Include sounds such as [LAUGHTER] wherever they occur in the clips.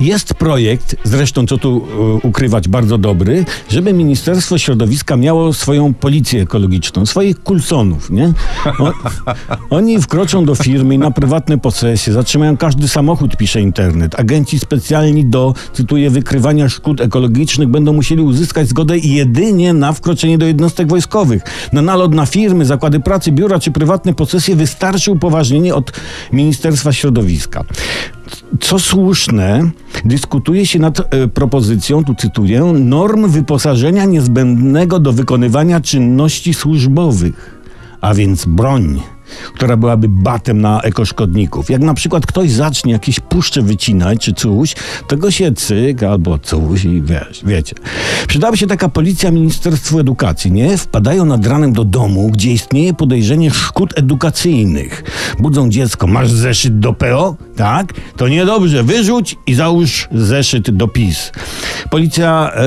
Jest projekt, zresztą co tu e, ukrywać, bardzo dobry, żeby Ministerstwo Środowiska miało swoją policję ekologiczną, swoich kulsonów, nie? O, oni wkroczą do firmy na prywatne posesje, zatrzymają każdy samochód, pisze internet. Agenci specjalni do, cytuję, wykrywania szkód ekologicznych będą musieli uzyskać zgodę jedynie na wkroczenie do jednostek wojskowych. Na nalot na firmy, zakłady pracy, biura czy prywatne posesje wystarczy upoważnienie od Ministerstwa Środowiska. Co słuszne, dyskutuje się nad e, propozycją, tu cytuję, norm wyposażenia niezbędnego do wykonywania czynności służbowych, a więc broń która byłaby batem na ekoszkodników. Jak na przykład ktoś zacznie jakieś puszcze wycinać czy coś, to go się cyk albo coś i wiesz, wiecie. Przydałaby się taka policja Ministerstwu Edukacji, nie? Wpadają nad ranem do domu, gdzie istnieje podejrzenie szkód edukacyjnych. Budzą dziecko, masz zeszyt do PO? Tak? To niedobrze, wyrzuć i załóż zeszyt do PiS. Policja e,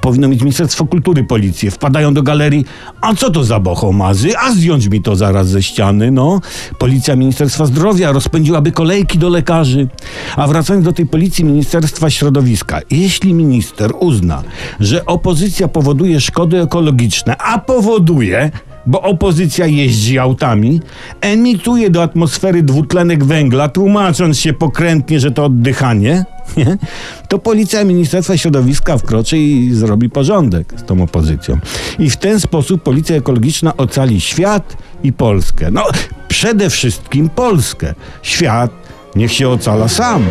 powinno mieć Ministerstwo Kultury Policję. Wpadają do galerii, a co to za bohomazy? A zdjąć mi to zaraz ze ściany, no. Policja Ministerstwa Zdrowia rozpędziłaby kolejki do lekarzy. A wracając do tej policji Ministerstwa Środowiska, jeśli minister uzna, że opozycja powoduje szkody ekologiczne, a powoduje, bo opozycja jeździ autami, emituje do atmosfery dwutlenek węgla, tłumacząc się pokrętnie, że to oddychanie, [LAUGHS] nie? to policja Ministerstwa Środowiska wkroczy i zrobi porządek z tą opozycją. I w ten sposób policja ekologiczna ocali świat i Polskę. No, przede wszystkim Polskę. Świat niech się ocala sam.